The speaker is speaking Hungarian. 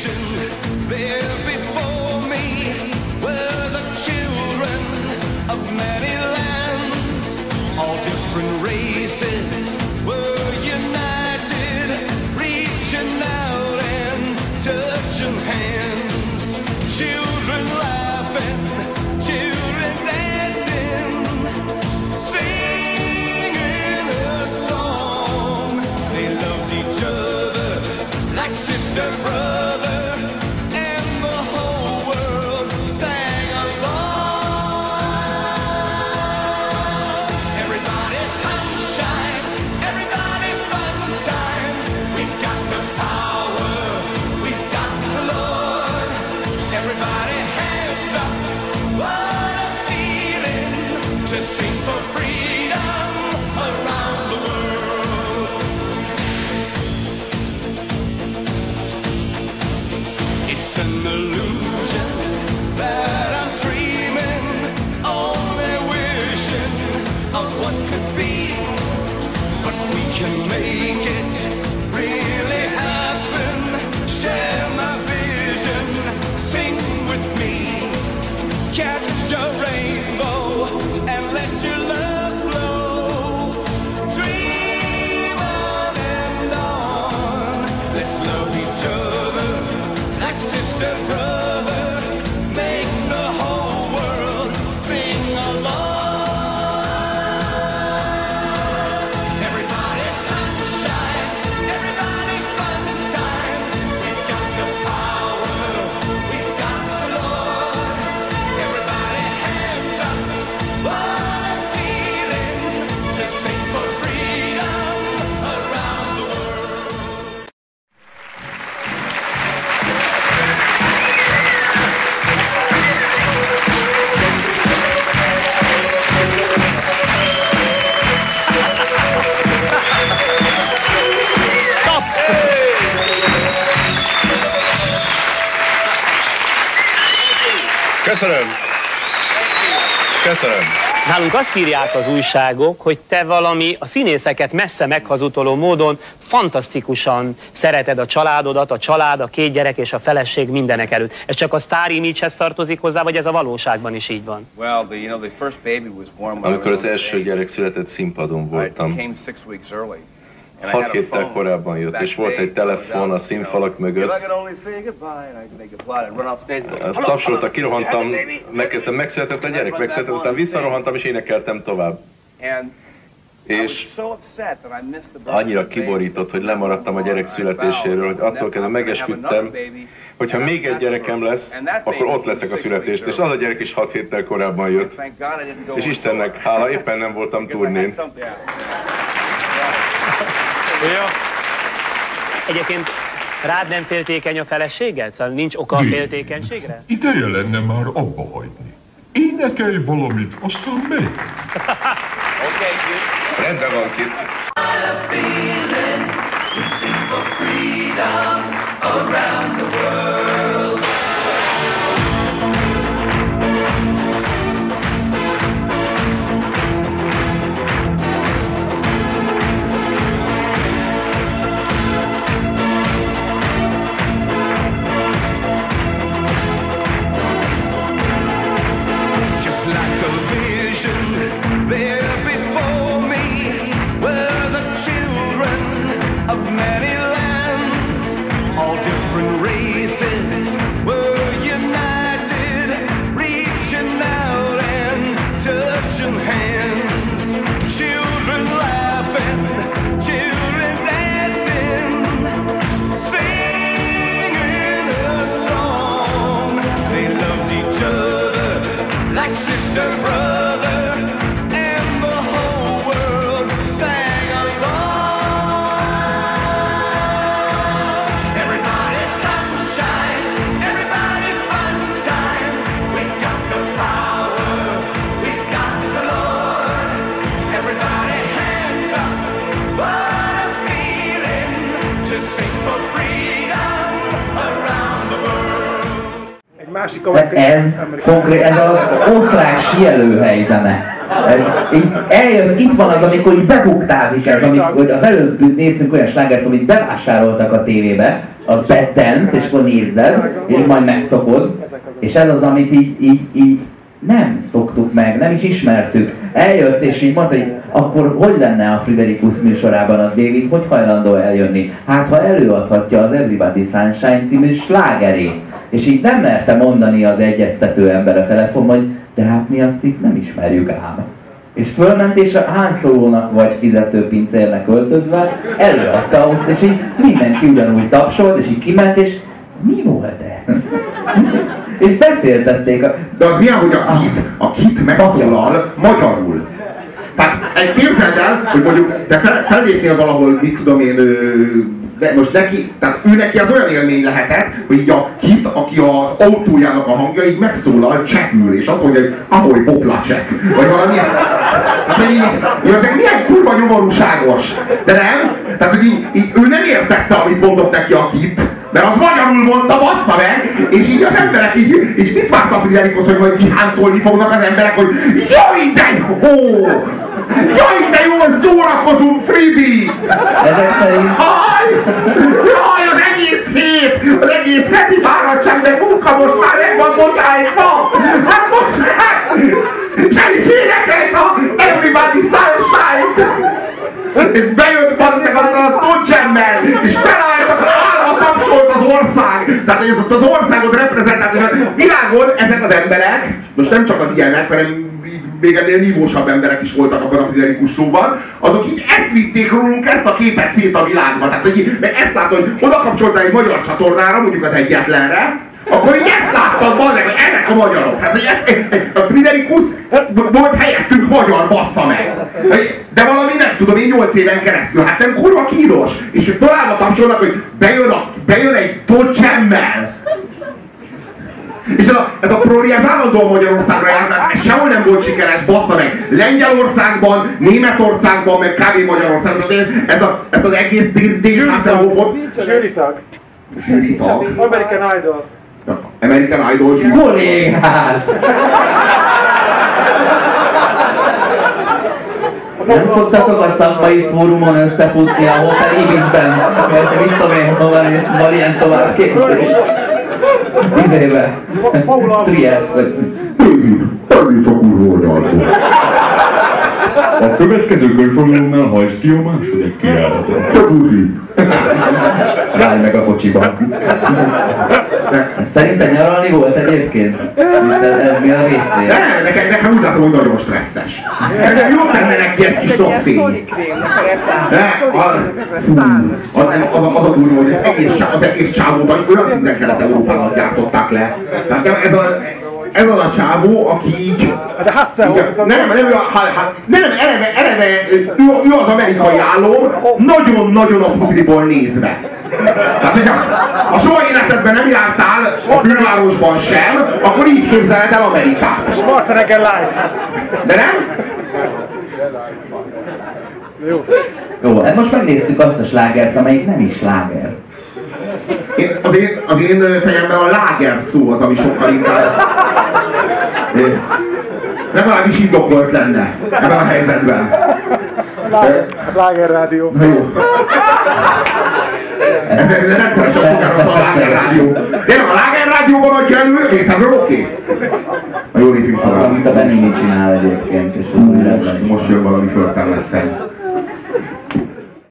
nation there before me were the children of many lands. All different races were united reaching out and touching hands. Children laughing children dancing singing a song. They loved each other like sister brother to see. Köszönöm. Köszönöm. Nálunk azt írják az újságok, hogy te valami a színészeket messze meghazutoló módon fantasztikusan szereted a családodat, a család, a két gyerek és a feleség mindenek előtt. Ez csak a sztár imidzshez tartozik hozzá, vagy ez a valóságban is így van? Amikor az első gyerek született, színpadon voltam. Hat héttel korábban jött, és volt egy telefon a színfalak mögött. Tapsolta, kirohantam, megkezdtem, megszületett a gyerek, megszületett, aztán visszarohantam, és énekeltem tovább. És annyira kiborított, hogy lemaradtam a gyerek születéséről, hogy attól kezdve megesküdtem, hogyha még egy gyerekem lesz, akkor ott leszek a születést. És az a gyerek is hat héttel korábban jött. És Istennek hála, éppen nem voltam turnén. Jó. Egyébként rád nem féltékeny a feleséged? Szóval nincs oka a féltékenységre? Ideje lenne már abba hagyni. Énekelj valamit, aztán megy. Oké, okay, Rendben van, Kip. around the world. másik amerikai... Ez, konkrét, ez az osztrák sielőhely zene. Így eljön, itt van az, amikor így bebuktázik ez, amikor, hogy az előbb néztünk olyan slágert, amit bevásároltak a tévébe, a Bettens, és akkor nézzed, és majd megszokod, és ez az, amit így, így, így nem szoktuk meg, nem is ismertük. Eljött, és így mondta, hogy akkor hogy lenne a Friderikus műsorában a David, hogy hajlandó eljönni? Hát, ha előadhatja az Everybody Sunshine című slágerét és így nem merte mondani az egyeztető ember a telefon, hogy de hát mi azt itt nem ismerjük ám. És fölment, és a hányszólónak vagy fizetőpincérnek öltözve előadta ott, és így mindenki ugyanúgy tapsolt, és így kiment, és mi volt ez? és beszéltették a... De az milyen, hogy a kit, a kit megszólal magyarul. Tehát egy képzeld el, hogy mondjuk te fel, fellépnél valahol, mit tudom én, de most neki, tehát ő neki az olyan élmény lehetett, hogy így a kit, aki az autójának a hangja, így megszólal csekül, és azt mondja, hogy ahogy poplacek, vagy valami. Hát, így, így azért milyen kurva nyomorúságos. De nem? Tehát, hogy így, így, ő nem értette, amit mondott neki a kit, mert az magyarul mondta, bassza meg, és így az emberek így, és mit várta a Friderikus, hogy majd kiháncolni fognak az emberek, hogy jaj, de jó! Jaj, de jól szórakozunk, Fridi! Ezek szerint Jaj! Jaj, az egész hét, az egész heti fáradtság, meg munka most már meg van bocsájtva! Hát most! És el is énekelt a Everybody Sunshine-t! És bejött bazdmeg azzal a tudcsemmel, és felálltak, állva tapsolt az ország! Tehát ez ott az országot a világon ezek az emberek, most nem csak az ilyenek, hanem még ennél nívósabb emberek is voltak abban a Friderikus showban, azok így ezt vitték rólunk, ezt a képet szét a világba. Tehát, hogy meg ezt látod, hogy oda kapcsoltál egy magyar csatornára, mondjuk az egyetlenre, akkor így ezt láttad, bazeg, hogy ennek a magyarok. Tehát, hogy ez, a Friderikus volt helyettünk magyar, bassza meg. De valami nem tudom, én 8 éven keresztül, hát nem kurva kínos. És tovább tapsolnak, hogy bejön, a, bejön egy tocsemmel. És ez a, ez a proli, ez állandóan Magyarországra jár, sehol nem volt sikeres, bassza meg. Lengyelországban, Németországban, meg kb. Magyarországban. Ez, ez, a, ez az egész David Hasselhoffot. Zsűri tag. Zsűri tag. American Idol. American Idol zsűri. kollégát! Nem szoktatok a szakmai fórumon összefutni a Hotel Ibizben? Mert mit tudom én, hol van, van ilyen tovább képzés? Tíz éve. Trieste. Természetesen kurva oldaltó. A következő körfordulónál hajtsd ki a második kiáratot. Buzi. Állj meg a kocsiba. Szerinted nyaralni volt egyébként? Mi a részén? Ne, nekem, nekem úgy látom, hogy nagyon stresszes. Nekem jó tenne neki egy kis. Ne, az, a durva, hogy az egész, csá- az egész csávóban olyan szinten Kelet-Európában gyártották le. Ez, a, ez az a csávó, aki így... De Hasselhoff, Igen, a... nem, nem, ő, a, ha, ha, nem, nem, eleve, eleve ő, ő az amerikai álló, nagyon-nagyon a putriból nézve. Tehát, hogyha ha soha életedben nem jártál a külvárosban sem, akkor így képzeled el Amerikát. Schwarzenegger Light. De nem? Jó, hát most megnéztük azt a slágert, amelyik nem is sláger. Én, az, én, az én fejemben a láger szó az, ami sokkal inkább legalábbis indokolt lenne ebben a helyzetben. Láger Rádió. Na jó. Ez egy rendszeresen fogázott a Láger Rádió. Tényleg a Láger Rádióban adja elő, részemről oké? Na jó, lépjünk tovább. amit a Benini csinál egyébként, és Most, jön valami föltelmeszen.